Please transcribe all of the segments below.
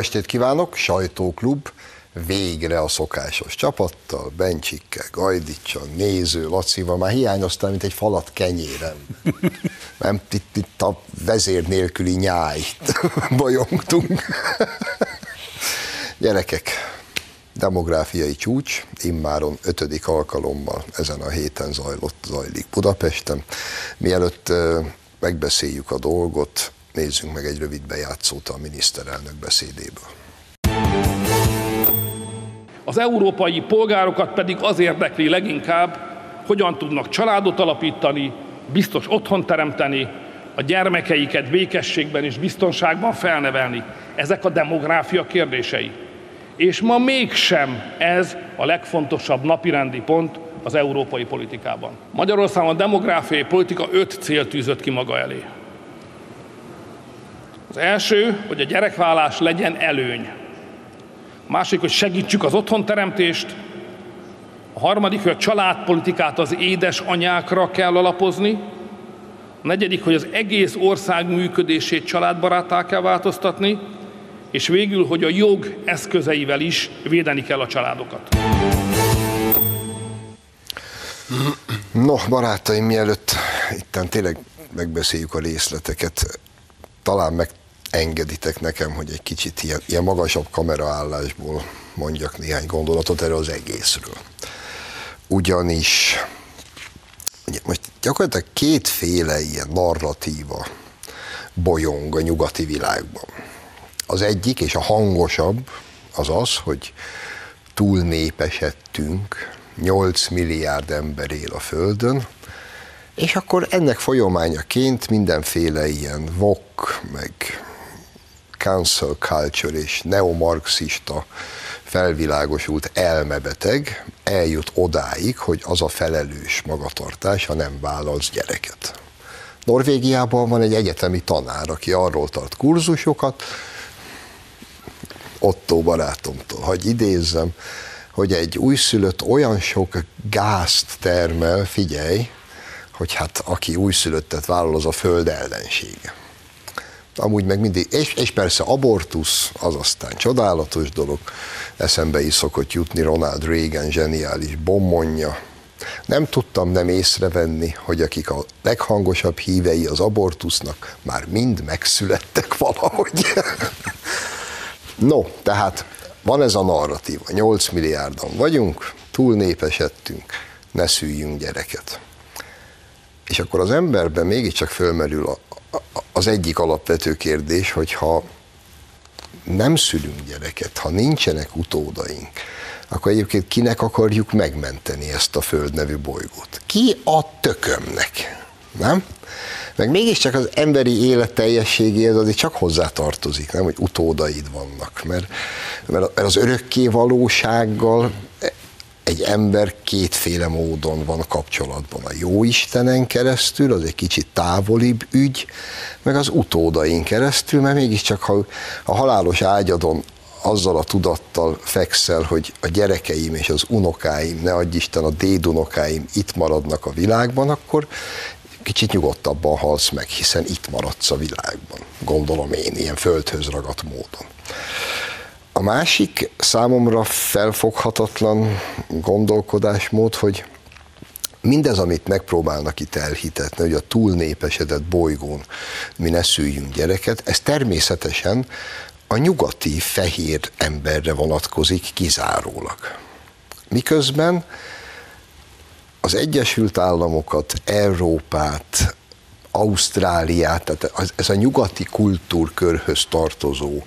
Estét kívánok, sajtóklub, végre a szokásos csapattal, Bencsikkel, Gajdicsal, Néző, Lacival, már hiányoztam, mint egy falat kenyérem. Nem, itt, itt a vezér nélküli nyájt bolyongtunk. Gyerekek, demográfiai csúcs, immáron ötödik alkalommal ezen a héten zajlott, zajlik Budapesten. Mielőtt megbeszéljük a dolgot, nézzünk meg egy rövid bejátszót a miniszterelnök beszédéből. Az európai polgárokat pedig az érdekli leginkább, hogyan tudnak családot alapítani, biztos otthon teremteni, a gyermekeiket békességben és biztonságban felnevelni. Ezek a demográfia kérdései. És ma mégsem ez a legfontosabb napirendi pont az európai politikában. Magyarországon a demográfiai politika öt cél tűzött ki maga elé. Az első, hogy a gyerekvállás legyen előny. A másik, hogy segítsük az otthonteremtést. A harmadik, hogy a családpolitikát az édes anyákra kell alapozni. A negyedik, hogy az egész ország működését családbarátá kell változtatni. És végül, hogy a jog eszközeivel is védeni kell a családokat. No, barátaim, mielőtt itten tényleg megbeszéljük a részleteket, talán meg engeditek nekem, hogy egy kicsit ilyen, ilyen magasabb kameraállásból mondjak néhány gondolatot erről az egészről. Ugyanis most gyakorlatilag kétféle ilyen narratíva bolyong a nyugati világban. Az egyik, és a hangosabb, az az, hogy túlnépesedtünk, 8 milliárd ember él a Földön, és akkor ennek folyamányaként mindenféle ilyen vok, meg cancel culture és neomarxista felvilágosult elmebeteg eljut odáig, hogy az a felelős magatartás, ha nem vállalsz gyereket. Norvégiában van egy egyetemi tanár, aki arról tart kurzusokat, Otto barátomtól, hogy idézzem, hogy egy újszülött olyan sok gázt termel, figyelj, hogy hát aki újszülöttet vállal, az a föld ellensége amúgy meg mindig, és, és persze abortusz, az aztán csodálatos dolog, eszembe is szokott jutni Ronald Reagan zseniális bommonja, nem tudtam nem észrevenni, hogy akik a leghangosabb hívei az abortusznak, már mind megszülettek valahogy. no, tehát van ez a narratíva, 8 milliárdan vagyunk, túlnépesedtünk, ne szüljünk gyereket. És akkor az emberben mégiscsak fölmerül a, az egyik alapvető kérdés, hogy ha nem szülünk gyereket, ha nincsenek utódaink, akkor egyébként kinek akarjuk megmenteni ezt a Föld nevű bolygót? Ki a tökömnek? Nem? Meg mégiscsak az emberi élet teljességéhez azért csak hozzá tartozik, nem, hogy utódaid vannak, mert, mert az örökké valósággal egy ember kétféle módon van kapcsolatban. A jó Istenen keresztül, az egy kicsit távolibb ügy, meg az utódain keresztül, mert mégiscsak ha a halálos ágyadon azzal a tudattal fekszel, hogy a gyerekeim és az unokáim, ne adj Isten a dédunokáim itt maradnak a világban, akkor kicsit nyugodtabban halsz meg, hiszen itt maradsz a világban, gondolom én, ilyen földhöz ragadt módon. A másik számomra felfoghatatlan gondolkodásmód, hogy mindez, amit megpróbálnak itt elhitetni, hogy a túlnépesedett bolygón mi ne szüljünk gyereket, ez természetesen a nyugati fehér emberre vonatkozik kizárólag. Miközben az Egyesült Államokat, Európát, Ausztráliát, tehát ez a nyugati kultúrkörhöz tartozó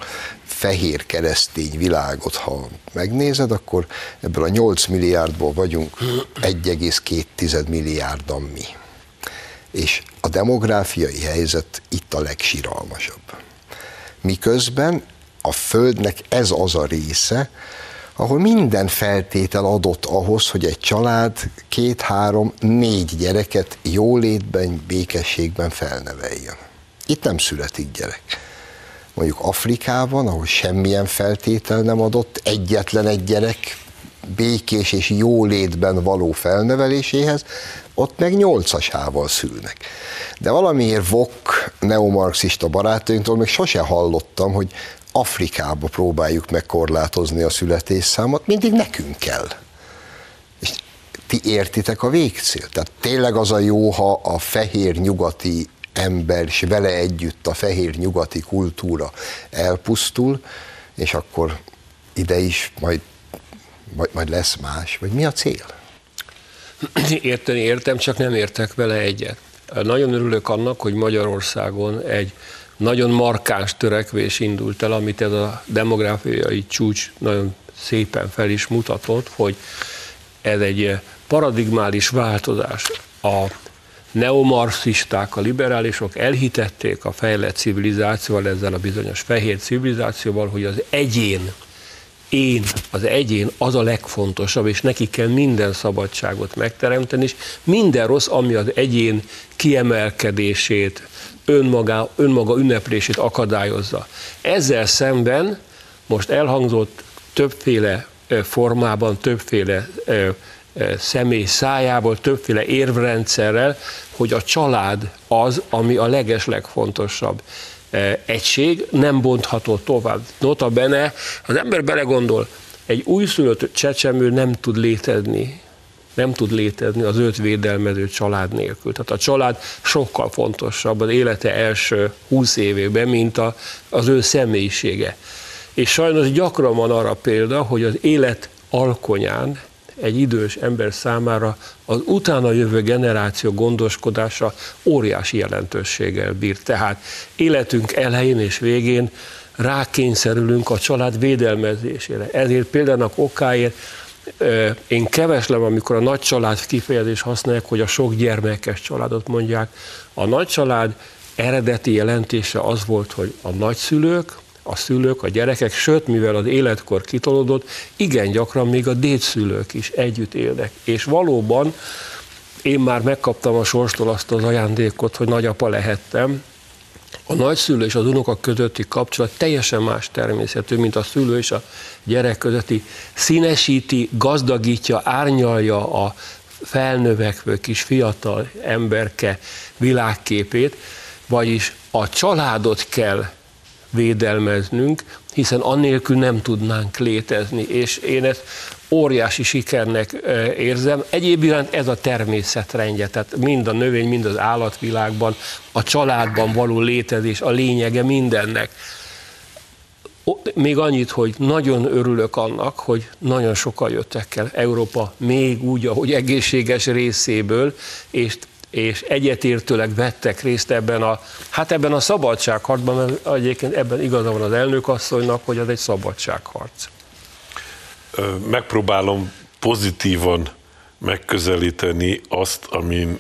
fehér keresztény világot, ha megnézed, akkor ebből a 8 milliárdból vagyunk 1,2 milliárdan mi. És a demográfiai helyzet itt a legsiralmasabb. Miközben a Földnek ez az a része, ahol minden feltétel adott ahhoz, hogy egy család két, három, négy gyereket jólétben, békességben felneveljen. Itt nem születik gyerek. Mondjuk Afrikában, ahol semmilyen feltétel nem adott, egyetlen egy gyerek békés és jólétben való felneveléséhez, ott meg nyolcasával szülnek. De valamiért vok neomarxista barátainktól még sose hallottam, hogy Afrikába próbáljuk megkorlátozni a születésszámot, mindig nekünk kell. És ti értitek a végcél? Tehát tényleg az a jó, ha a fehér nyugati ember, és vele együtt a fehér nyugati kultúra elpusztul, és akkor ide is majd, majd, majd lesz más, vagy mi a cél? Érteni értem, csak nem értek vele egyet. Nagyon örülök annak, hogy Magyarországon egy nagyon markáns törekvés indult el, amit ez a demográfiai csúcs nagyon szépen fel is mutatott, hogy ez egy paradigmális változás. A neomarxisták, a liberálisok elhitették a fejlett civilizációval, ezzel a bizonyos fehér civilizációval, hogy az egyén, én, az egyén az a legfontosabb, és neki kell minden szabadságot megteremteni, és minden rossz, ami az egyén kiemelkedését, önmaga, önmaga ünneplését akadályozza. Ezzel szemben most elhangzott többféle formában, többféle személy szájából, többféle érvrendszerrel, hogy a család az, ami a legeslegfontosabb egység, nem bontható tovább. Nota bene, az ember belegondol, egy újszülött csecsemő nem tud létezni nem tud létezni az őt védelmező család nélkül. Tehát a család sokkal fontosabb az élete első húsz évében, mint a, az ő személyisége. És sajnos gyakran van arra példa, hogy az élet alkonyán egy idős ember számára az utána jövő generáció gondoskodása óriási jelentőséggel bír. Tehát életünk elején és végén rákényszerülünk a család védelmezésére. Ezért például okáért én keveslem, amikor a nagy család kifejezés használják, hogy a sok gyermekes családot mondják. A nagy család eredeti jelentése az volt, hogy a nagyszülők, a szülők, a gyerekek, sőt, mivel az életkor kitolódott, igen gyakran még a dédszülők is együtt élnek. És valóban én már megkaptam a sorstól azt az ajándékot, hogy nagyapa lehettem, a nagyszülő és az unoka közötti kapcsolat teljesen más természetű, mint a szülő és a gyerek közötti. Színesíti, gazdagítja, árnyalja a felnövekvő kis fiatal emberke világképét, vagyis a családot kell védelmeznünk, hiszen annélkül nem tudnánk létezni, és én ezt óriási sikernek érzem. Egyéb iránt ez a természetrendje, tehát mind a növény, mind az állatvilágban, a családban való létezés a lényege mindennek. Még annyit, hogy nagyon örülök annak, hogy nagyon sokan jöttek el Európa még úgy, ahogy egészséges részéből, és és egyetértőleg vettek részt ebben a, hát ebben a szabadságharcban, mert egyébként ebben igaza van az elnökasszonynak, hogy ez egy szabadságharc. Megpróbálom pozitívan megközelíteni azt, amin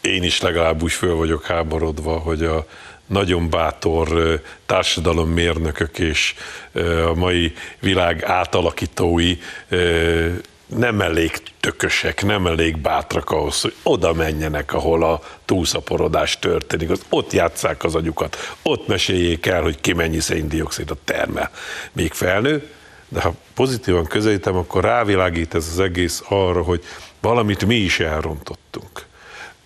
én is legalább úgy föl vagyok háborodva, hogy a nagyon bátor társadalommérnökök és a mai világ átalakítói nem elég tökösek, nem elég bátrak ahhoz, hogy oda menjenek, ahol a túlszaporodás történik, az ott játsszák az agyukat, ott meséljék el, hogy ki mennyi széndiokszidot termel, még felnő, de ha pozitívan közelítem, akkor rávilágít ez az egész arra, hogy valamit mi is elrontottunk.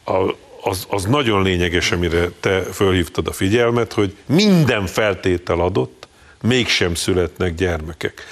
A, az, az nagyon lényeges, amire te fölhívtad a figyelmet, hogy minden feltétel adott, mégsem születnek gyermekek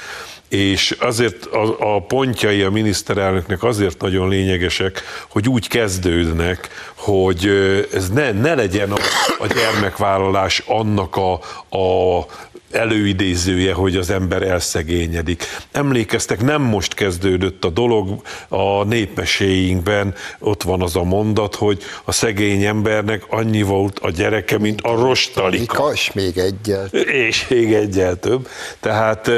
és azért a, a pontjai a miniszterelnöknek azért nagyon lényegesek, hogy úgy kezdődnek, hogy ez ne, ne legyen a, a gyermekvállalás annak a, a előidézője, hogy az ember elszegényedik. Emlékeztek, nem most kezdődött a dolog, a népmeséinkben ott van az a mondat, hogy a szegény embernek annyi volt a gyereke, mint a rostalika. És még egyel. És még egyel több. Tehát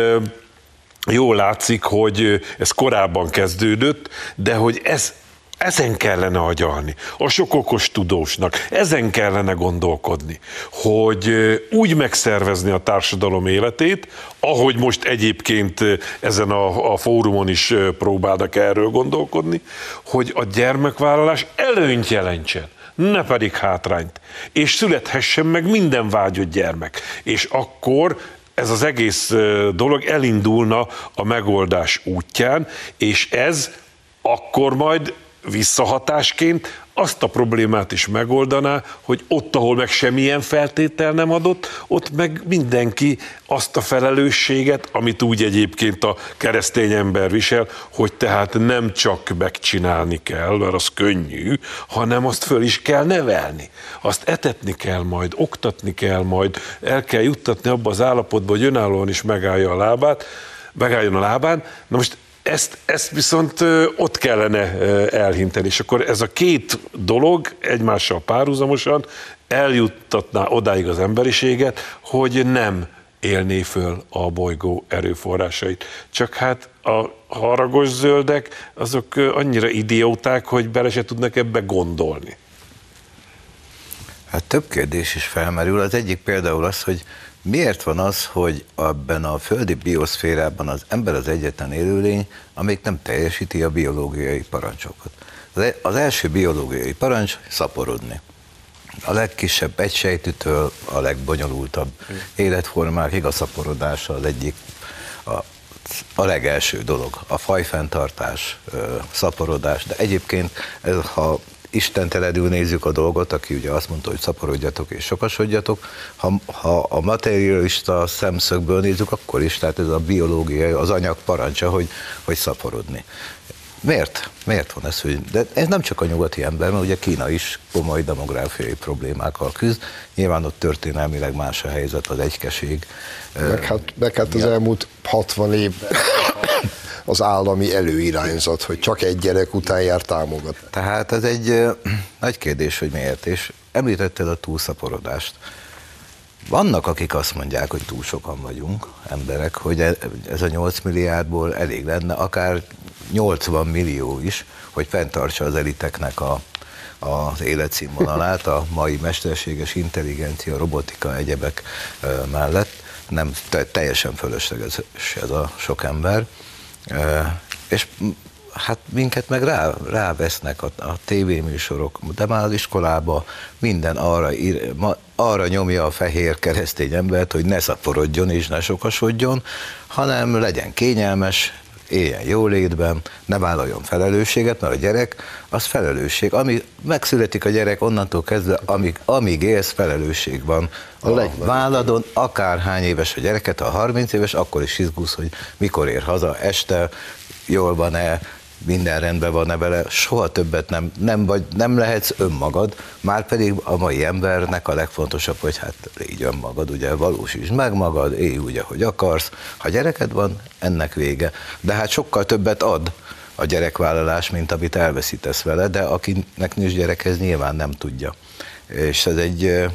jól látszik, hogy ez korábban kezdődött, de hogy ez ezen kellene agyalni, a sok okos tudósnak, ezen kellene gondolkodni, hogy úgy megszervezni a társadalom életét, ahogy most egyébként ezen a, a fórumon is próbálnak erről gondolkodni, hogy a gyermekvállalás előnyt jelentsen ne pedig hátrányt, és születhessen meg minden vágyott gyermek. És akkor ez az egész dolog elindulna a megoldás útján, és ez akkor majd visszahatásként azt a problémát is megoldaná, hogy ott, ahol meg semmilyen feltétel nem adott, ott meg mindenki azt a felelősséget, amit úgy egyébként a keresztény ember visel, hogy tehát nem csak megcsinálni kell, mert az könnyű, hanem azt föl is kell nevelni. Azt etetni kell majd, oktatni kell majd, el kell juttatni abba az állapotba, hogy önállóan is megállja a lábát, megálljon a lábán. Na most ezt, ezt viszont ott kellene elhinteni, és akkor ez a két dolog egymással párhuzamosan eljuttatná odáig az emberiséget, hogy nem élné föl a bolygó erőforrásait. Csak hát a haragos zöldek, azok annyira idióták, hogy bele se tudnak ebbe gondolni. Hát több kérdés is felmerül. Az egyik például az, hogy Miért van az, hogy abban a földi bioszférában az ember az egyetlen élőlény, amelyik nem teljesíti a biológiai parancsokat? E- az első biológiai parancs szaporodni. A legkisebb egysejtűtől a legbonyolultabb életformákig a szaporodása az egyik a, a legelső dolog. A fajfenntartás, szaporodás, de egyébként ez, ha istentelenül nézzük a dolgot, aki ugye azt mondta, hogy szaporodjatok és sokasodjatok, ha, ha a materialista szemszögből nézzük, akkor is, tehát ez a biológiai, az anyag parancsa, hogy, hogy szaporodni. Miért? Miért van ez? Hogy, de ez nem csak a nyugati ember, mert ugye Kína is komoly demográfiai problémákkal küzd. Nyilván ott történelmileg más a helyzet, az egykeség. Meg hát, meg hát az elmúlt 60 évben az állami előirányzat, hogy csak egy gyerek után jár támogat. Tehát ez egy nagy kérdés, hogy miért, és említetted a túlszaporodást. Vannak, akik azt mondják, hogy túl sokan vagyunk, emberek, hogy e, ez a 8 milliárdból elég lenne, akár 80 millió is, hogy fenntartsa az eliteknek a, az életszínvonalát a mai mesterséges intelligencia, robotika, egyebek mellett. Nem teljesen fölösleges ez a sok ember. És hát minket meg rá, rávesznek a, a tévéműsorok, de már az iskolába minden arra, ír, ma, arra nyomja a fehér keresztény embert, hogy ne szaporodjon és ne sokasodjon, hanem legyen kényelmes, éljen jólétben, ne vállaljon felelősséget, mert a gyerek az felelősség. Ami megszületik a gyerek, onnantól kezdve, amíg, amíg élsz, felelősség van. A válladon, akárhány éves a gyereket, a 30 éves, akkor is izgulsz, hogy mikor ér haza este, jól van-e, minden rendben van-e vele, soha többet nem, nem, vagy, nem lehetsz önmagad, már pedig a mai embernek a legfontosabb, hogy hát így önmagad, ugye valósítsd meg magad, élj úgy, ahogy akarsz. Ha gyereked van, ennek vége. De hát sokkal többet ad a gyerekvállalás, mint amit elveszítesz vele, de akinek nincs gyerek, ez nyilván nem tudja. És ez egy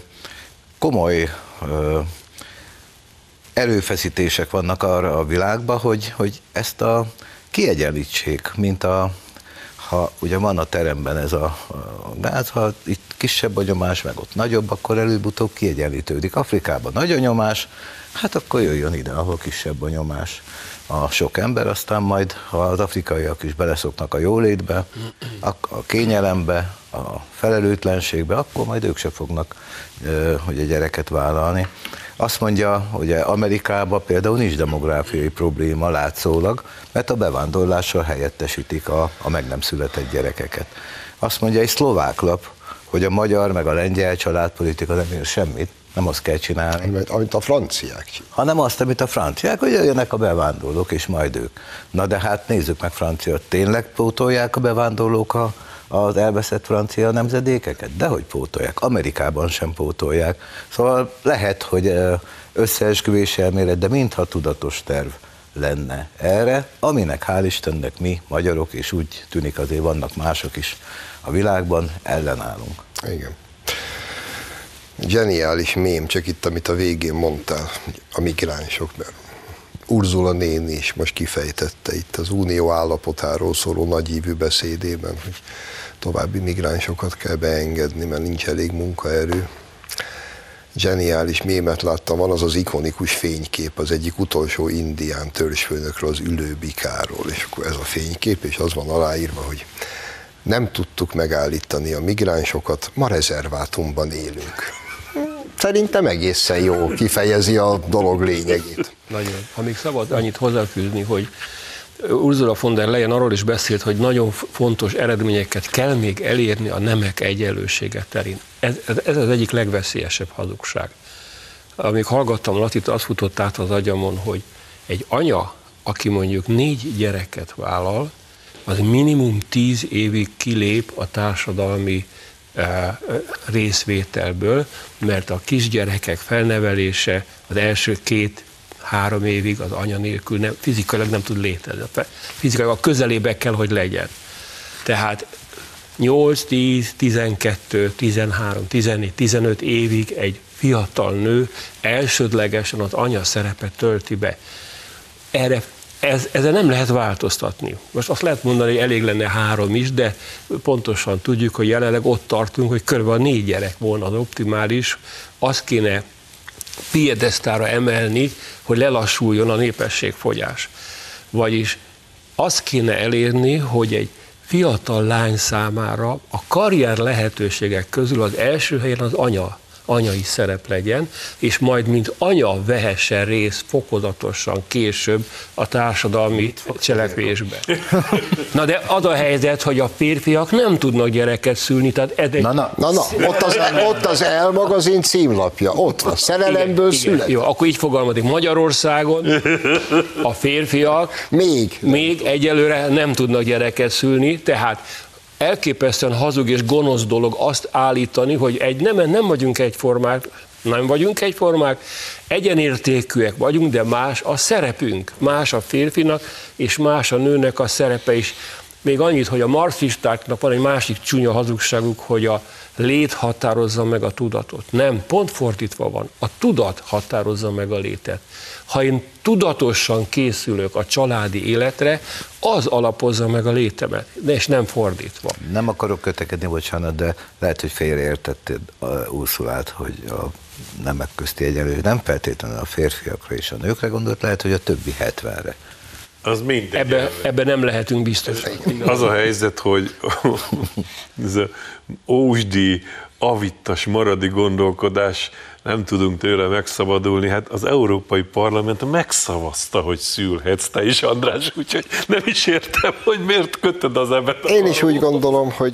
komoly erőfeszítések vannak arra a világban, hogy, hogy ezt a kiegyenlítsék, mint a, ha ugye van a teremben ez a, a gáz, ha itt kisebb a nyomás, meg ott nagyobb, akkor előbb-utóbb kiegyenlítődik. Afrikában nagy a nyomás, hát akkor jöjjön ide, ahol kisebb a nyomás a sok ember, aztán majd, ha az afrikaiak is beleszoknak a jólétbe, a kényelembe, a felelőtlenségbe, akkor majd ők se fognak hogy a gyereket vállalni. Azt mondja, hogy Amerikában például nincs demográfiai probléma látszólag, mert a bevándorlással helyettesítik a, a meg nem született gyerekeket. Azt mondja egy szlovák lap, hogy a magyar meg a lengyel családpolitika nem ér semmit, nem azt kell csinálni. Amit a franciák. Hanem azt, amit a franciák, hogy jöjjenek a bevándorlók, és majd ők. Na de hát nézzük meg Francia, tényleg pótolják a bevándorlók a, az elveszett francia nemzedékeket? Dehogy pótolják. Amerikában sem pótolják. Szóval lehet, hogy összeesküvés elmélet, de mintha tudatos terv lenne erre, aminek hál' Istennek mi, magyarok, és úgy tűnik azért vannak mások is a világban, ellenállunk. Igen. Geniális mém, csak itt, amit a végén mondtál, a migránsok, mert Urzula néni is most kifejtette itt az unió állapotáról szóló nagyívű beszédében, hogy további migránsokat kell beengedni, mert nincs elég munkaerő. Zseniális mémet láttam, van az az ikonikus fénykép az egyik utolsó indián törzsfőnökről, az ülőbikáról, és akkor ez a fénykép, és az van aláírva, hogy nem tudtuk megállítani a migránsokat, ma rezervátumban élünk. Szerintem egészen jó kifejezi a dolog lényegét. Nagyon. Ha még szabad annyit hozzáfűzni, hogy Ursula von der Leyen arról is beszélt, hogy nagyon fontos eredményeket kell még elérni a nemek egyenlősége terén. Ez, ez, az egyik legveszélyesebb hazugság. Amíg hallgattam Latit, azt futott át az agyamon, hogy egy anya, aki mondjuk négy gyereket vállal, az minimum tíz évig kilép a társadalmi részvételből, mert a kisgyerekek felnevelése az első két három évig az anya nélkül nem, fizikailag nem tud létezni. Fizikailag a közelébe kell, hogy legyen. Tehát 8, 10, 12, 13, 14, 15 évig egy fiatal nő elsődlegesen az anya szerepet tölti be. Erre ez, ezzel nem lehet változtatni. Most azt lehet mondani, hogy elég lenne három is, de pontosan tudjuk, hogy jelenleg ott tartunk, hogy körülbelül négy gyerek volna az optimális. Azt kéne piedesztára emelni, hogy lelassuljon a népességfogyás. Vagyis azt kéne elérni, hogy egy fiatal lány számára a karrier lehetőségek közül az első helyen az anya anyai szerep legyen, és majd mint anya vehessen részt fokozatosan később a társadalmi cselekvésbe. Na de az a helyzet, hogy a férfiak nem tudnak gyereket szülni, tehát ez egy... Na, na, na, na ott, az, ott az El magazin címlapja, ott van, szerelemből igen, szület. Igen. Jó, akkor így fogalmazik, Magyarországon a férfiak még, még egyelőre nem tudnak gyereket szülni, tehát elképesztően hazug és gonosz dolog azt állítani, hogy egy nem, nem vagyunk egyformák, nem vagyunk egyformák, egyenértékűek vagyunk, de más a szerepünk, más a férfinak, és más a nőnek a szerepe is. Még annyit, hogy a marxistáknak van egy másik csúnya hazugságuk, hogy a lét határozza meg a tudatot. Nem, pont fordítva van. A tudat határozza meg a létet. Ha én tudatosan készülök a családi életre, az alapozza meg a létemet, és nem fordítva. Nem akarok kötekedni, bocsánat, de lehet, hogy félreértetted Ursulát, hogy a nemek közti egyenlő nem feltétlenül a férfiakra és a nőkre gondolt, lehet, hogy a többi 70-re. Az mindegy. Ebbe, ebbe nem lehetünk biztosak. Az a helyzet, hogy ez a ósdi, avittas, maradi gondolkodás, nem tudunk tőle megszabadulni. Hát az Európai Parlament megszavazta, hogy szülhetsz te is, András, úgyhogy nem is értem, hogy miért kötöd az ebben. Én is úgy gondolom, hogy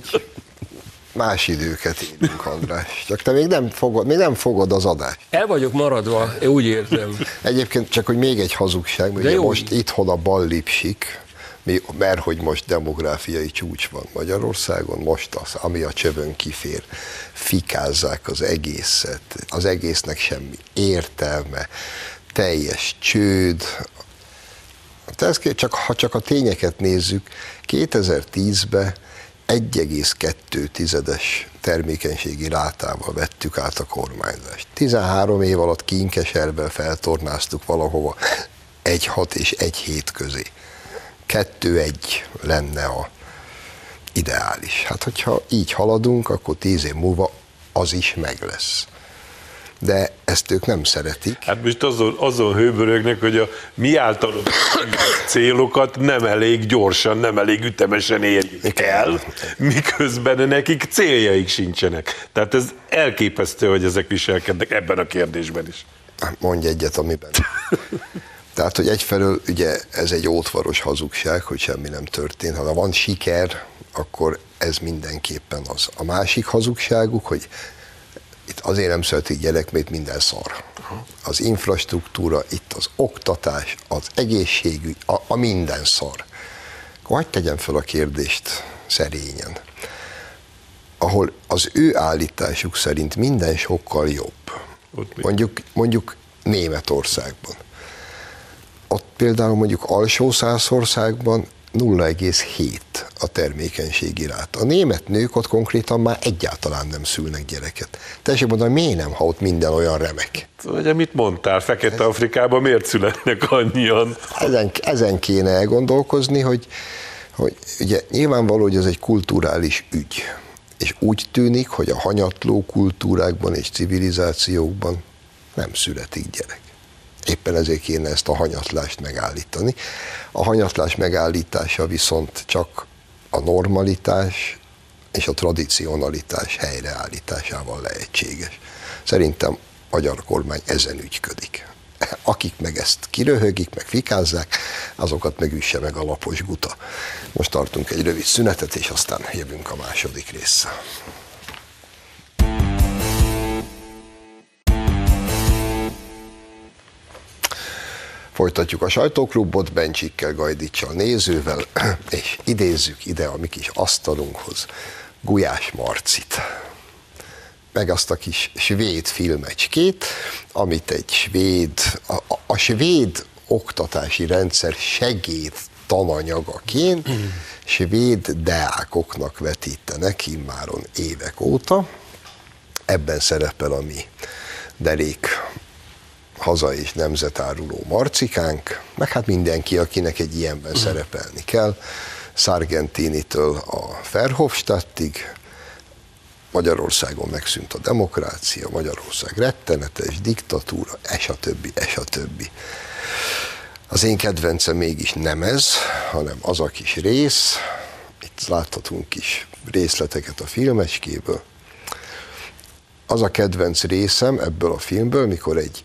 más időket élünk, András. Csak te még nem fogod, még nem fogod az adást. El vagyok maradva, én úgy értem. Egyébként csak, hogy még egy hazugság, ugye jó. most itthon a ballipsik, mi, mert hogy most demográfiai csúcs van Magyarországon, most az, ami a csövön kifér, fikázzák az egészet, az egésznek semmi értelme, teljes csőd, ez csak, ha csak a tényeket nézzük, 2010-ben 1,2 tizedes termékenységi rátával vettük át a kormányzást. 13 év alatt kinkeserben feltornáztuk valahova 1,6 és 1 hét közé. 2-1 lenne a ideális. Hát, hogyha így haladunk, akkor 10 év múlva az is meg lesz de ezt ők nem szeretik. Hát most azon, azon hőbörögnek, hogy a mi általunk célokat nem elég gyorsan, nem elég ütemesen érjük el, miközben nekik céljaik sincsenek. Tehát ez elképesztő, hogy ezek viselkednek ebben a kérdésben is. Hát mondj egyet, amiben. Tehát, hogy egyfelől ugye ez egy ótvaros hazugság, hogy semmi nem történt. Ha van siker, akkor ez mindenképpen az. A másik hazugságuk, hogy itt azért nem születik gyerek, mert minden szar. Az infrastruktúra, itt az oktatás, az egészségügy, a, a minden szar. Hagyj tegyem fel a kérdést szerényen. Ahol az ő állításuk szerint minden sokkal jobb. Mondjuk, mondjuk Németországban. Ott például mondjuk alsó százországban 0,7 a termékenységi ráta. A német nők ott konkrétan már egyáltalán nem szülnek gyereket. Tessék mondani, miért nem, ha ott minden olyan remek? Ugye mit mondtál, Fekete-Afrikában miért születnek annyian? Ezen, ezen kéne elgondolkozni, hogy, hogy ugye nyilvánvaló, hogy ez egy kulturális ügy. És úgy tűnik, hogy a hanyatló kultúrákban és civilizációkban nem születik gyerek. Éppen ezért kéne ezt a hanyatlást megállítani. A hanyatlás megállítása viszont csak a normalitás és a tradicionalitás helyreállításával lehetséges. Szerintem a magyar kormány ezen ügyködik. akik meg ezt kiröhögik, meg fikázzák, azokat meg üsse meg a lapos guta. Most tartunk egy rövid szünetet, és aztán jövünk a második résszel. Folytatjuk a sajtóklubot Bencsikkel, Gajdicsal, nézővel, és idézzük ide a mi kis asztalunkhoz Gulyás Marcit meg azt a kis svéd filmecskét, amit egy svéd, a, a, svéd oktatási rendszer segéd tananyagaként svéd deákoknak vetítenek immáron évek óta. Ebben szerepel a mi derék haza és nemzetáruló marcikánk, meg hát mindenki, akinek egy ilyenben szerepelni kell, Sargentinitől a Verhofstadtig, Magyarországon megszűnt a demokrácia, Magyarország rettenetes, diktatúra, és a többi, és a többi. Az én kedvencem mégis nem ez, hanem az a kis rész, itt láthatunk kis részleteket a filmeskéből. Az a kedvenc részem ebből a filmből, mikor egy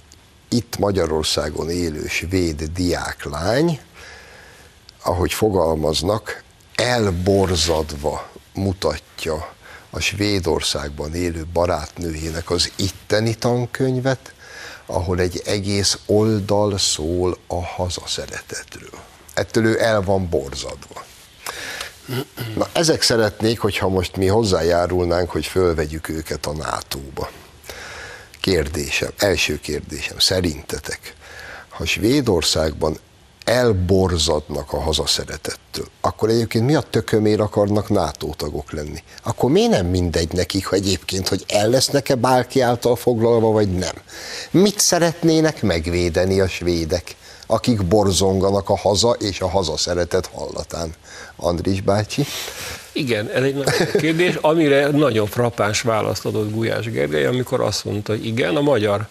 itt Magyarországon élő svéd diáklány, ahogy fogalmaznak, elborzadva mutatja a Svédországban élő barátnőjének az itteni tankönyvet, ahol egy egész oldal szól a hazaszeretetről. Ettől ő el van borzadva. Na, ezek szeretnék, hogyha most mi hozzájárulnánk, hogy fölvegyük őket a NATO-ba. Kérdésem, első kérdésem, szerintetek, ha Svédországban elborzadnak a hazaszeretettől, akkor egyébként mi a tökömér akarnak NATO tagok lenni? Akkor miért nem mindegy nekik, hogy egyébként, hogy el lesznek-e bárki által foglalva, vagy nem? Mit szeretnének megvédeni a svédek, akik borzonganak a haza és a hazaszeretet hallatán? Andris bácsi? Igen, ez egy nagy kérdés, amire nagyon frappáns választ adott Gulyás Gergely, amikor azt mondta, hogy igen, a magyar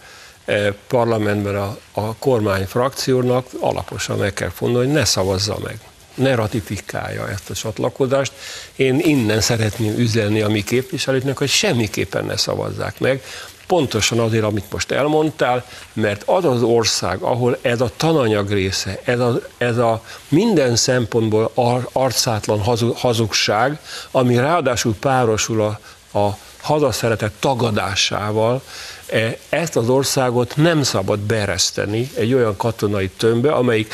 E, parlamentben a, a kormány frakciónak alaposan meg kell fontolni, hogy ne szavazza meg, ne ratifikálja ezt a csatlakozást. Én innen szeretném üzenni a mi képviselőknek, hogy semmiképpen ne szavazzák meg, pontosan azért, amit most elmondtál, mert az az ország, ahol ez a tananyag része, ez a, ez a minden szempontból ar, arcátlan hazugság, ami ráadásul párosul a, a hazaszeretet tagadásával, E, ezt az országot nem szabad bereszteni egy olyan katonai tömbbe, amelyik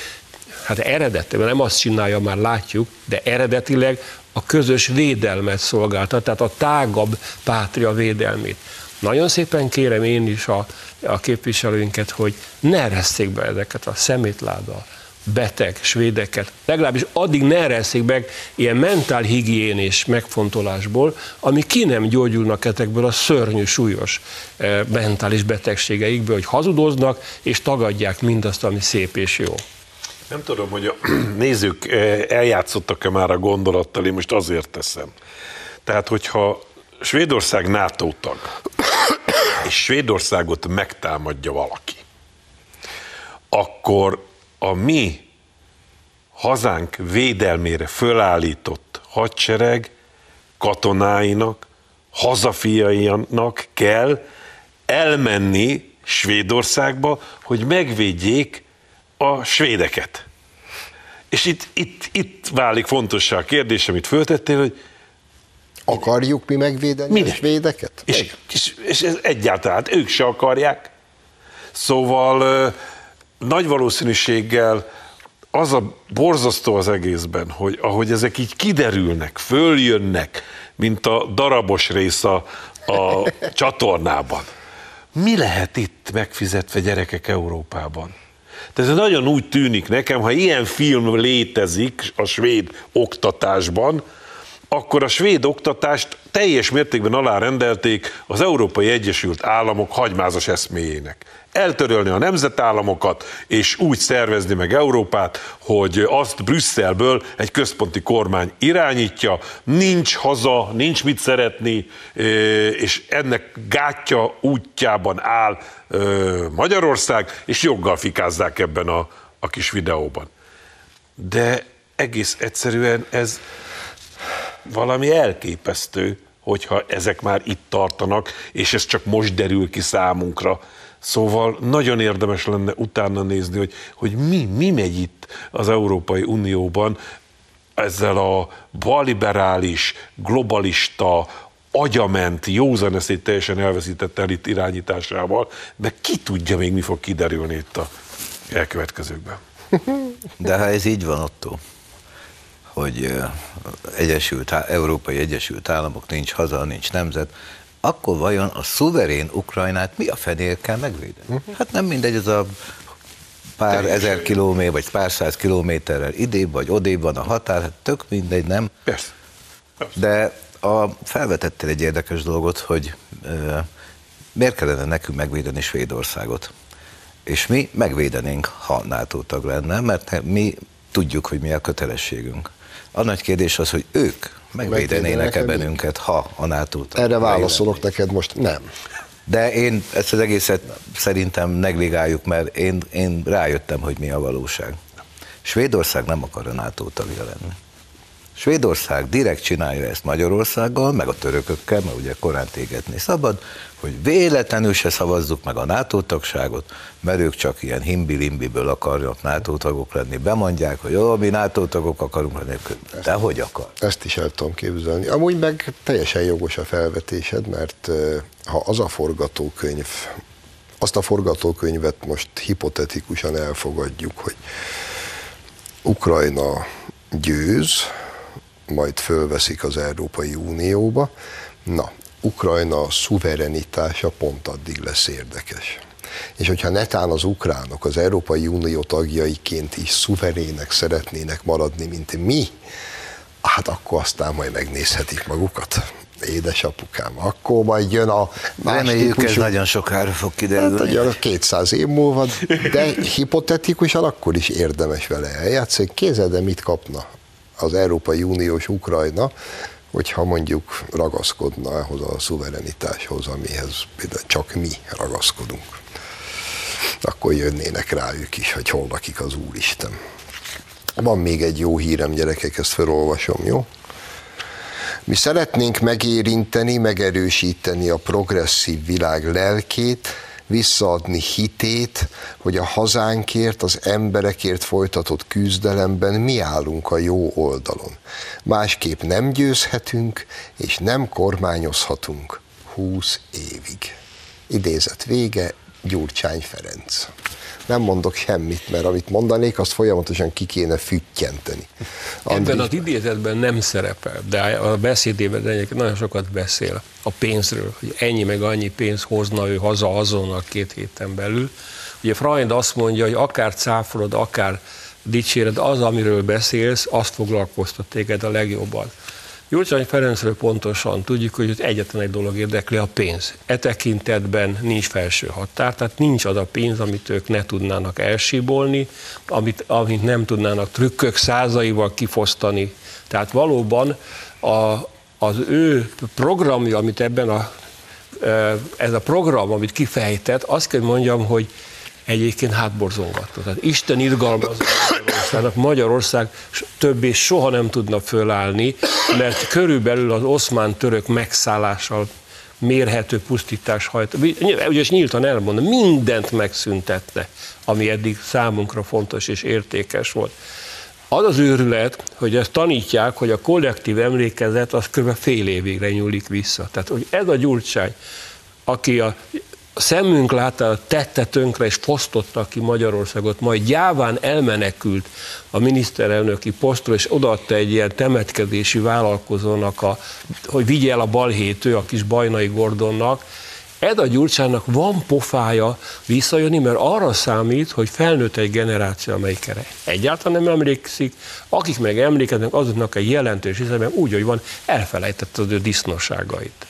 hát eredetileg nem azt csinálja, már látjuk, de eredetileg a közös védelmet szolgálta, tehát a tágabb pátria védelmét. Nagyon szépen kérem én is a, a képviselőinket, hogy ne ereszték be ezeket a szemétláda, beteg svédeket, legalábbis addig ne ereszik meg ilyen mentálhigiénés megfontolásból, ami ki nem gyógyulnak ezekből a szörnyű, súlyos e, mentális betegségeikből, hogy hazudoznak és tagadják mindazt, ami szép és jó. Nem tudom, hogy a nézők e, eljátszottak-e már a gondolattal, én most azért teszem. Tehát, hogyha Svédország NATO tag, és Svédországot megtámadja valaki, akkor a mi hazánk védelmére fölállított hadsereg katonáinak, hazafiainak kell elmenni Svédországba, hogy megvédjék a svédeket. És itt, itt, itt válik fontossá a kérdés, amit föltettél, hogy Akarjuk mi megvédeni Minek? a svédeket? És, és, és ez egyáltalán ők se akarják. Szóval nagy valószínűséggel az a borzasztó az egészben, hogy ahogy ezek így kiderülnek, följönnek, mint a darabos rész a, a csatornában. Mi lehet itt megfizetve gyerekek Európában? Tehát ez nagyon úgy tűnik nekem, ha ilyen film létezik a svéd oktatásban, akkor a svéd oktatást teljes mértékben alárendelték az Európai Egyesült Államok hagymázas eszméjének eltörölni a nemzetállamokat, és úgy szervezni meg Európát, hogy azt Brüsszelből egy központi kormány irányítja, nincs haza, nincs mit szeretni, és ennek gátja útjában áll Magyarország, és joggal fikázzák ebben a, a kis videóban. De egész egyszerűen ez valami elképesztő, hogyha ezek már itt tartanak, és ez csak most derül ki számunkra, Szóval nagyon érdemes lenne utána nézni, hogy, hogy mi, mi megy itt az Európai Unióban ezzel a balliberális, globalista, agyament, józan eszét teljesen elveszített elit irányításával, de ki tudja még mi fog kiderülni itt a elkövetkezőkben. De ha ez így van, Otto, hogy Egyesült, Európai Egyesült Államok nincs haza, nincs nemzet, akkor vajon a szuverén Ukrajnát mi a fenél kell megvédeni? Uh-huh. Hát nem mindegy, ez a pár Teljesen. ezer kilométer, vagy pár száz kilométerrel idébb, vagy odébb van a határ, hát tök mindegy, nem? Persze. Persze. De a, felvetettél egy érdekes dolgot, hogy e, miért kellene nekünk megvédeni Svédországot? És mi megvédenénk, ha NATO tag lenne, mert mi tudjuk, hogy mi a kötelességünk. A nagy kérdés az, hogy ők megvédenének-e bennünket, ha a nato Erre válaszolok neked most, nem. De én ezt az egészet szerintem negligáljuk, mert én, én rájöttem, hogy mi a valóság. Svédország nem akar a NATO tagja lenni. Svédország direkt csinálja ezt Magyarországgal, meg a törökökkel, mert ugye korán tégetni szabad, hogy véletlenül se szavazzuk meg a NATO tagságot, mert ők csak ilyen himbi-limbiből akarnak NATO tagok lenni. Bemondják, hogy jó, mi NATO tagok akarunk lenni, de hogy akar? Ezt is el tudom képzelni. Amúgy meg teljesen jogos a felvetésed, mert ha az a forgatókönyv, azt a forgatókönyvet most hipotetikusan elfogadjuk, hogy Ukrajna győz, majd fölveszik az Európai Unióba. Na, Ukrajna szuverenitása pont addig lesz érdekes. És hogyha netán az ukránok az Európai Unió tagjaiként is szuverének szeretnének maradni, mint mi, hát akkor aztán majd megnézhetik magukat. Édesapukám, akkor majd jön a más Reméljük, típusú... ez nagyon sokára fog kiderülni. Hát, 200 év múlva, de hipotetikusan akkor is érdemes vele eljátszani. Kézzel, de mit kapna az Európai Uniós Ukrajna, hogyha mondjuk ragaszkodna ahhoz a szuverenitáshoz, amihez csak mi ragaszkodunk. Akkor jönnének rájuk is, hogy hol lakik az Úristen. Van még egy jó hírem, gyerekek, ezt felolvasom, jó? Mi szeretnénk megérinteni, megerősíteni a progresszív világ lelkét, visszaadni hitét, hogy a hazánkért, az emberekért folytatott küzdelemben mi állunk a jó oldalon. Másképp nem győzhetünk, és nem kormányozhatunk húsz évig. Idézet vége, Gyurcsány Ferenc nem mondok semmit, mert amit mondanék, azt folyamatosan ki kéne füttyenteni. Ebben az idézetben nem szerepel, de a beszédében egyébként nagyon sokat beszél a pénzről, hogy ennyi meg annyi pénz hozna ő haza azonnal két héten belül. Ugye Freund azt mondja, hogy akár cáfolod, akár dicséred, az, amiről beszélsz, azt foglalkoztat téged a legjobban. Gyurcsány Ferencről pontosan tudjuk, hogy egyetlen egy dolog érdekli, a pénz. E tekintetben nincs felső határ, tehát nincs az a pénz, amit ők ne tudnának elsíbolni, amit, amit nem tudnának trükkök százaival kifosztani. Tehát valóban a, az ő programja, amit ebben a, e, ez a program, amit kifejtett, azt kell mondjam, hogy egyébként hátborzongató. Tehát Isten irgalmaz Magyarországnak, Magyarország többé soha nem tudna fölállni, mert körülbelül az oszmán-török megszállással mérhető pusztítás hajt. Ugye nyíltan elmondom, mindent megszüntette, ami eddig számunkra fontos és értékes volt. Az az őrület, hogy ezt tanítják, hogy a kollektív emlékezet az kb. fél évigre nyúlik vissza. Tehát, hogy ez a gyurcsány, aki a a szemünk látta, tette tönkre és fosztotta ki Magyarországot, majd gyáván elmenekült a miniszterelnöki posztról, és odaadta egy ilyen temetkezési vállalkozónak, a, hogy vigye el a balhétő a kis Bajnai Gordonnak, Eda Gyurcsának van pofája visszajönni, mert arra számít, hogy felnőtt egy generáció, amelyik erre egyáltalán nem emlékszik, akik meg emlékeznek, azoknak egy jelentős hiszemben úgy, hogy van, elfelejtette az ő disznosságait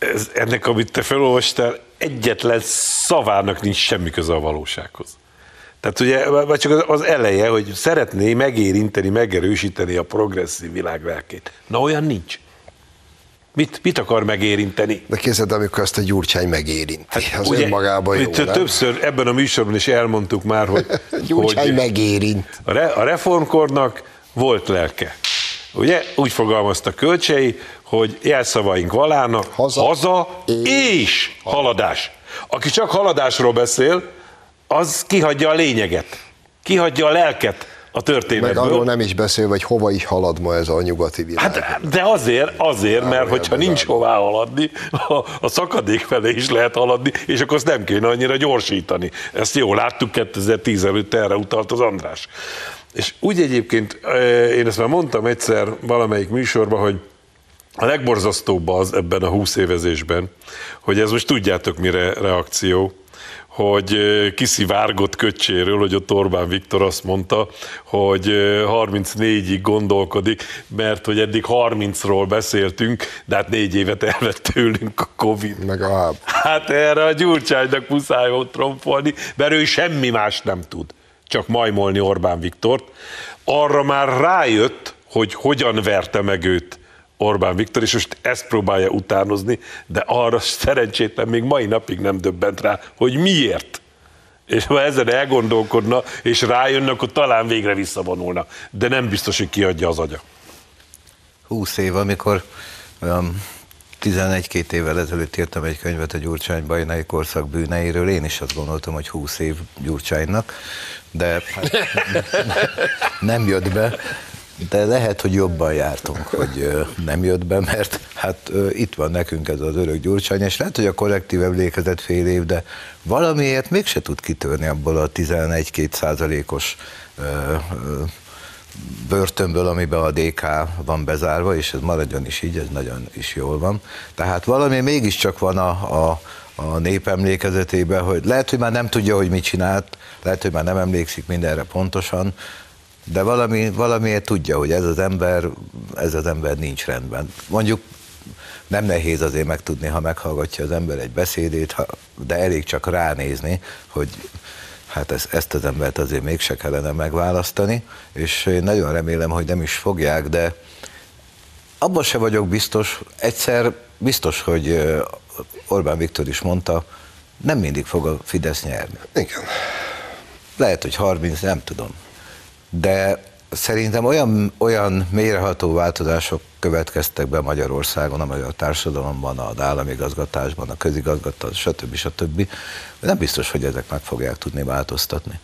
ez, ennek, amit te felolvastál, egyetlen szavának nincs semmi köze a valósághoz. Tehát ugye, vagy csak az eleje, hogy szeretné megérinteni, megerősíteni a progresszív világ lelkét. Na olyan nincs. Mit, mit akar megérinteni? De kézed, amikor ezt a gyurcsány megérinti, hát, az ugye, önmagában jó, nem? Többször ebben a műsorban is elmondtuk már, hogy... gyurcsány hogy megérint. A, re, a reformkornak volt lelke. Ugye úgy fogalmazta Kölcsei, hogy jelszavaink valának haza, haza és, és haladás. Aki csak haladásról beszél, az kihagyja a lényeget, kihagyja a lelket a Meg történetből. arról nem is beszél, hogy hova is halad ma ez a nyugati világ. Hát, de azért, azért, mert hogyha nincs hová haladni, a, a szakadék felé is lehet haladni, és akkor azt nem kéne annyira gyorsítani. Ezt jól láttuk 2010 előtt, erre utalt az András. És úgy egyébként, én ezt már mondtam egyszer valamelyik műsorban, hogy a legborzasztóbb az ebben a 20 évezésben, hogy ez most tudjátok mire reakció, hogy kiszivárgott köcséről, hogy ott Orbán Viktor azt mondta, hogy ö, 34-ig gondolkodik, mert hogy eddig 30-ról beszéltünk, de hát négy évet elvett tőlünk a Covid. Meg a háb. Hát erre a Gyurcsánynak muszáj volt tromfolni, mert ő semmi más nem tud, csak majmolni Orbán Viktort. Arra már rájött, hogy hogyan verte meg őt Orbán Viktor, és most ezt próbálja utánozni, de arra szerencsétlen még mai napig nem döbbent rá, hogy miért. És ha ezen elgondolkodna, és rájönne, akkor talán végre visszavonulna. De nem biztos, hogy kiadja az agya. 20 év, amikor olyan 11-2 évvel ezelőtt írtam egy könyvet a Gyurcsány bajnai korszak bűneiről, én is azt gondoltam, hogy 20 év Gyurcsánynak, de hát nem jött be, de lehet, hogy jobban jártunk, hogy nem jött be, mert hát itt van nekünk ez az örök Gyurcsány, és lehet, hogy a kollektív emlékezet fél év, de valamiért mégse tud kitörni abból a 11-2 százalékos börtönből, amiben a DK van bezárva, és ez maradjon is így, ez nagyon is jól van. Tehát valami mégiscsak van a, a, a nép emlékezetében, hogy lehet, hogy már nem tudja, hogy mit csinált, lehet, hogy már nem emlékszik mindenre pontosan, de valami, valamiért tudja, hogy ez az ember, ez az ember nincs rendben. Mondjuk nem nehéz azért megtudni, ha meghallgatja az ember egy beszédét, ha, de elég csak ránézni, hogy hát ezt, ezt az embert azért mégse kellene megválasztani, és én nagyon remélem, hogy nem is fogják, de abban se vagyok biztos, egyszer biztos, hogy Orbán Viktor is mondta, nem mindig fog a Fidesz nyerni. Igen. Lehet, hogy 30, nem tudom. De szerintem olyan, olyan mélyreható változások következtek be Magyarországon, a magyar társadalomban, az államigazgatásban, a közigazgatás, stb. stb. Nem biztos, hogy ezek meg fogják tudni változtatni.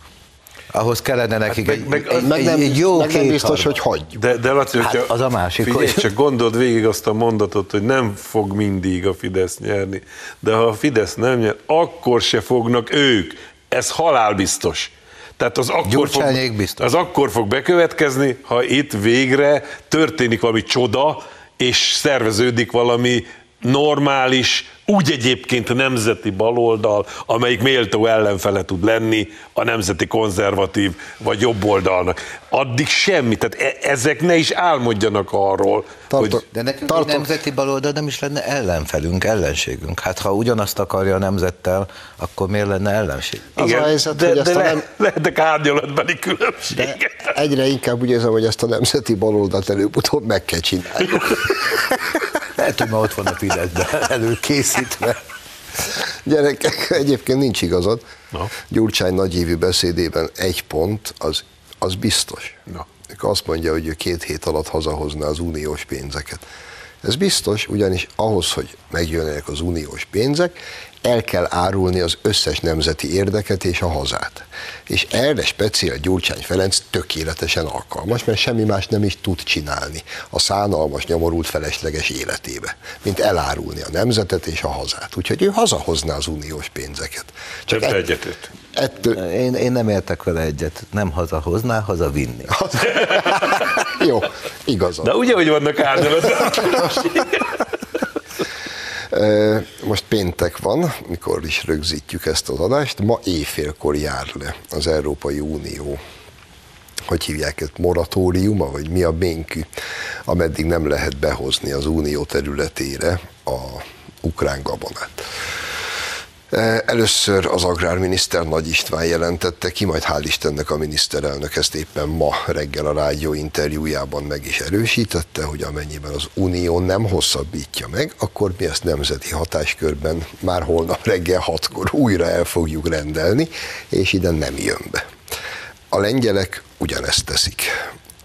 Ahhoz kellene nekik meg- egy, meg- egy, Meg nem, egy jó meg nem biztos, kétharmad. hogy hagyjuk. De, de Laci, Hát az a másik, figyelj, hogy- csak gondold végig azt a mondatot, hogy nem fog mindig a Fidesz nyerni, de ha a Fidesz nem nyer, akkor se fognak ők. Ez halálbiztos. Tehát az akkor, fog, az akkor fog bekövetkezni, ha itt végre történik valami csoda, és szerveződik valami normális, úgy egyébként nemzeti baloldal, amelyik méltó ellenfele tud lenni a nemzeti konzervatív vagy jobb oldalnak. Addig semmi, tehát e- ezek ne is álmodjanak arról, Tartok- hogy De nekünk Tartok- nemzeti baloldal nem is lenne ellenfelünk, ellenségünk. Hát ha ugyanazt akarja a nemzettel, akkor miért lenne ellenség? Az a helyzet, de, hogy de a le, nem- lehetek árnyalatbeli De különbségek. egyre inkább úgy érzem, hogy ezt a nemzeti baloldalt előbb-utóbb meg kell csinálni. Lehet, hogy ma ott van a Fideszben előkészítve. Gyerekek, egyébként nincs igazad. Na. Gyurcsány nagyívű beszédében egy pont, az, az biztos. Akkor azt mondja, hogy ő két hét alatt hazahozná az uniós pénzeket. Ez biztos, ugyanis ahhoz, hogy megjönnek az uniós pénzek, el kell árulni az összes nemzeti érdeket és a hazát. És erre speciál Gyurcsány Ferenc tökéletesen alkalmas, mert semmi más nem is tud csinálni a szánalmas, nyomorult felesleges életébe, mint elárulni a nemzetet és a hazát. Úgyhogy ő hazahozná az uniós pénzeket. Csak ett- egyetért. ettől, Én, én nem értek vele egyet. Nem hazahozná, hazavinni. jó, igazad. De ugye, hogy vannak? Ö, Most péntek van, mikor is rögzítjük ezt az adást, ma éjfélkor jár le az Európai Unió hogy hívják ezt, moratóriuma, vagy mi a bénkű, ameddig nem lehet behozni az unió területére a ukrán gabonát. E, Először az agrárminiszter Nagy István jelentette ki, majd hál' Istennek a miniszterelnök ezt éppen ma reggel a rádió interjújában meg is erősítette, hogy amennyiben az Unió nem hosszabbítja meg, akkor mi ezt nemzeti hatáskörben már holnap reggel hatkor újra el fogjuk rendelni, és ide nem jön be. A lengyelek ugyanezt teszik.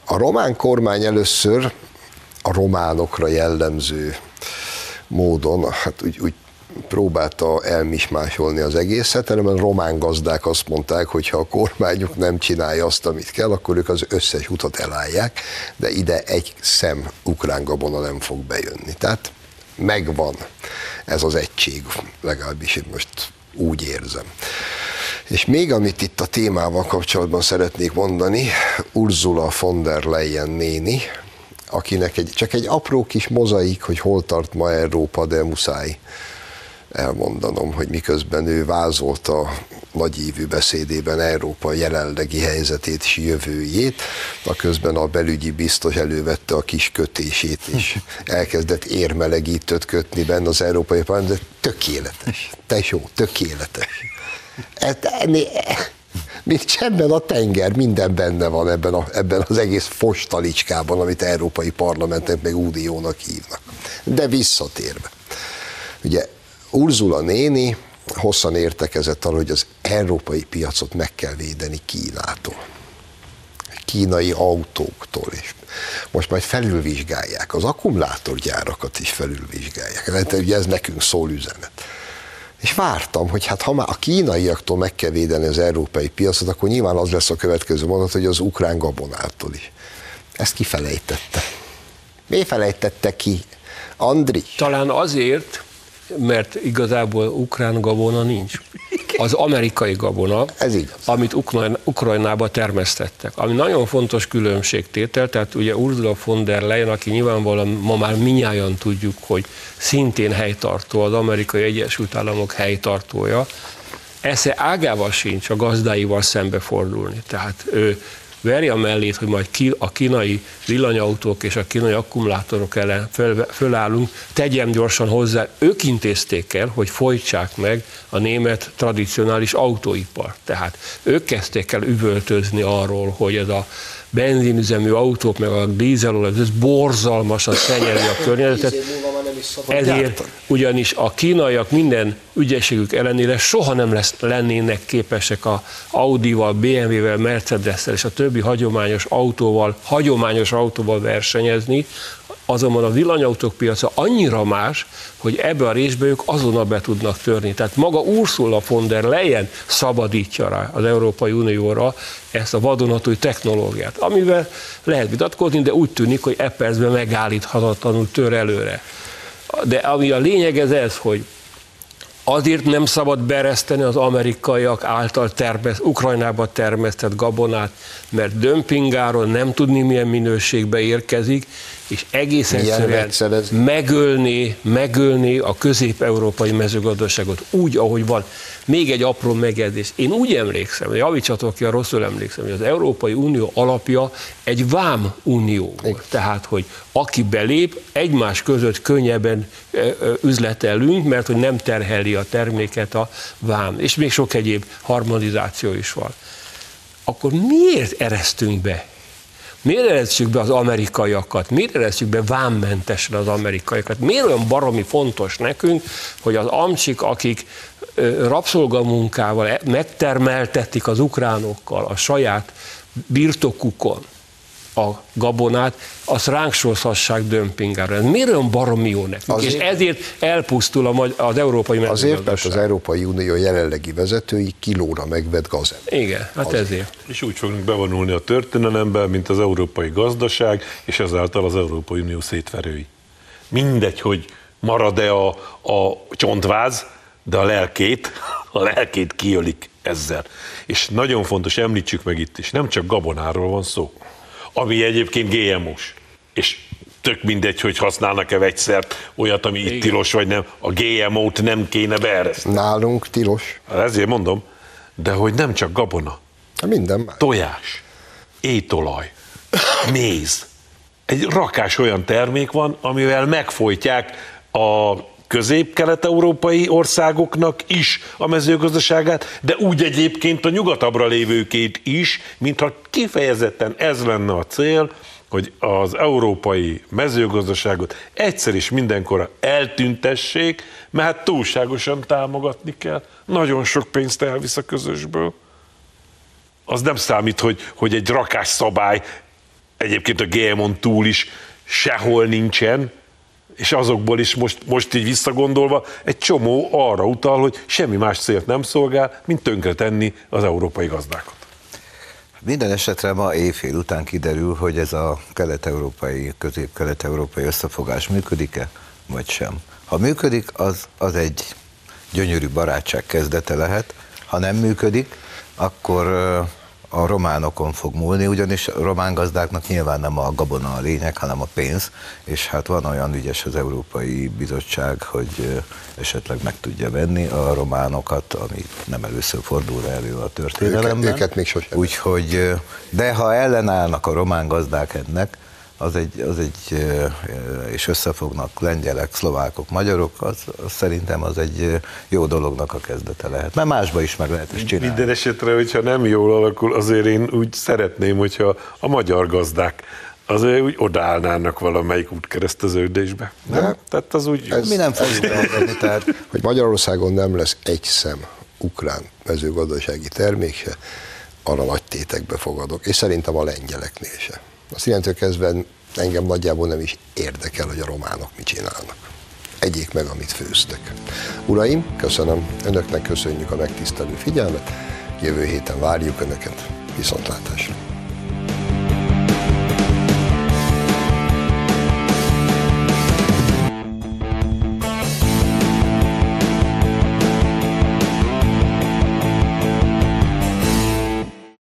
A román kormány először a románokra jellemző módon, hát úgy, úgy próbálta elmismásolni az egészet, hanem a román gazdák azt mondták, hogy ha a kormányuk nem csinálja azt, amit kell, akkor ők az összes utat elállják, de ide egy szem ukrán gabona nem fog bejönni. Tehát megvan ez az egység, legalábbis én most úgy érzem. És még amit itt a témával kapcsolatban szeretnék mondani, Ursula von der Leyen néni, akinek egy, csak egy apró kis mozaik, hogy hol tart ma Európa, de muszáj elmondanom, hogy miközben ő vázolta nagyívű beszédében Európa jelenlegi helyzetét és jövőjét, a közben a belügyi biztos elővette a kis kötését, és elkezdett érmelegítőt kötni benne az Európai Parlament, tökéletes, tesó, tökéletes. Hát, mint csendben a tenger, minden benne van ebben, a, ebben az egész fostalicskában, amit Európai Parlamentet meg Uniónak hívnak. De visszatérve. Ugye Ursula néni hosszan értekezett arra, hogy az európai piacot meg kell védeni Kínától. Kínai autóktól is. Most majd felülvizsgálják, az akkumulátorgyárakat is felülvizsgálják. Tehát ugye ez nekünk szól üzenet. És vártam, hogy hát ha már a kínaiaktól meg kell védeni az európai piacot, akkor nyilván az lesz a következő mondat, hogy az ukrán gabonától is. Ezt kifelejtette. Mi felejtette ki? Andri? Talán azért, mert igazából ukrán gabona nincs. Az amerikai gabona, Ez igaz. amit Ukrajn- Ukrajnába termesztettek. Ami nagyon fontos különbségtétel, tehát ugye Ursula von der Leyen, aki nyilvánvalóan ma már minnyáján tudjuk, hogy szintén helytartó, az amerikai Egyesült Államok helytartója, esze ágával sincs a gazdáival szembefordulni. Tehát ő veri a mellét, hogy majd ki, a kínai villanyautók és a kínai akkumulátorok ellen föl, fölállunk, tegyem gyorsan hozzá, ők intézték el, hogy folytsák meg a német tradicionális autóipar. Tehát ők kezdték el üvöltözni arról, hogy ez a benzinüzemű autók, meg a dízelolaj, ez borzalmasan szennyezi a környezetet. Ezért ugyanis a kínaiak minden ügyességük ellenére soha nem lesz, lennének képesek a Audival, BMW-vel, Mercedes-tel és a többi hagyományos autóval, hagyományos autóval versenyezni, azonban a villanyautók piaca annyira más, hogy ebbe a részbe ők azonnal be tudnak törni. Tehát maga Ursula von der Leyen szabadítja rá az Európai Unióra ezt a vadonatúj technológiát, amivel lehet vitatkozni, de úgy tűnik, hogy e percben megállíthatatlanul tör előre. De ami a lényeg ez ez, hogy azért nem szabad bereszteni az amerikaiak által termesz, Ukrajnába termesztett gabonát, mert dömpingáron nem tudni milyen minőségbe érkezik, és egész egyszerűen megölni, megölni a közép-európai mezőgazdaságot úgy, ahogy van. Még egy apró megjegyzés. Én úgy emlékszem, javítsatok ki, ha rosszul emlékszem, hogy az Európai Unió alapja egy vám unió volt. Tehát, hogy aki belép, egymás között könnyebben üzletelünk, mert hogy nem terheli a terméket a vám. És még sok egyéb harmonizáció is van. Akkor miért eresztünk be Miért eresztjük be az amerikaiakat? Miért eresztjük be vámmentesen az amerikaiakat? Miért olyan baromi fontos nekünk, hogy az amcsik, akik rabszolgamunkával e- megtermeltetik az ukránokkal a saját birtokukon a gabonát, azt ránk sorozhassák dömpingára. Ez miért olyan baromi jó nekünk? Azért- És ezért elpusztul a magy- az európai Azért, mert az. Európai Unió jelenlegi vezetői kilóra megvett gazem. Igen, hát ezért. És úgy fogunk bevonulni a történelembe, mint az európai gazdaság, és ezáltal az Európai Unió szétverői. Mindegy, hogy marad-e a, a csontváz, de a lelkét, a lelkét kiölik ezzel. És nagyon fontos, említsük meg itt is, nem csak gabonáról van szó, ami egyébként GMO-s. És tök mindegy, hogy használnak-e vegyszert, olyat, ami itt tilos vagy nem, a GMO-t nem kéne beereszteni. Nálunk tilos, Ezért mondom, de hogy nem csak gabona, Hát minden más. tojás, étolaj, méz. Egy rakás olyan termék van, amivel megfojtják a közép-kelet-európai országoknak is a mezőgazdaságát, de úgy egyébként a nyugatabbra lévőkét is, mintha kifejezetten ez lenne a cél, hogy az európai mezőgazdaságot egyszer is mindenkorra eltüntessék, mert hát túlságosan támogatni kell. Nagyon sok pénzt elvisz a közösből az nem számít, hogy, hogy egy rakás szabály egyébként a GMO-n túl is sehol nincsen, és azokból is most, most így visszagondolva egy csomó arra utal, hogy semmi más célt nem szolgál, mint tönkretenni az európai gazdákat. Minden esetre ma éjfél után kiderül, hogy ez a kelet-európai, közép-kelet-európai összefogás működik-e, vagy sem. Ha működik, az, az egy gyönyörű barátság kezdete lehet. Ha nem működik, akkor a románokon fog múlni, ugyanis a román gazdáknak nyilván nem a gabona a lényeg, hanem a pénz, és hát van olyan ügyes az Európai Bizottság, hogy esetleg meg tudja venni a románokat, ami nem először fordul elő a történelemben. Őket, őket még sosem. Úgyhogy, de ha ellenállnak a román gazdák ennek, az egy, az egy, és összefognak lengyelek, szlovákok, magyarok, az, az szerintem az egy jó dolognak a kezdete lehet. Mert másba is meg lehet ezt csinálni. Minden esetre, hogyha nem jól alakul, azért én úgy szeretném, hogyha a magyar gazdák azért úgy odaállnának valamelyik útkereszteződésbe. De Tehát az úgy... Ez, Mi nem fogjuk elvenni, tehát hogy Magyarországon nem lesz egy szem ukrán mezőgazdasági termék se, arra nagy tétekbe fogadok, és szerintem a lengyeleknél se. Azt innentől kezdve engem nagyjából nem is érdekel, hogy a románok mit csinálnak. Egyék meg, amit főztek. Uraim, köszönöm. Önöknek köszönjük a megtisztelő figyelmet. Jövő héten várjuk Önöket. Viszontlátásra.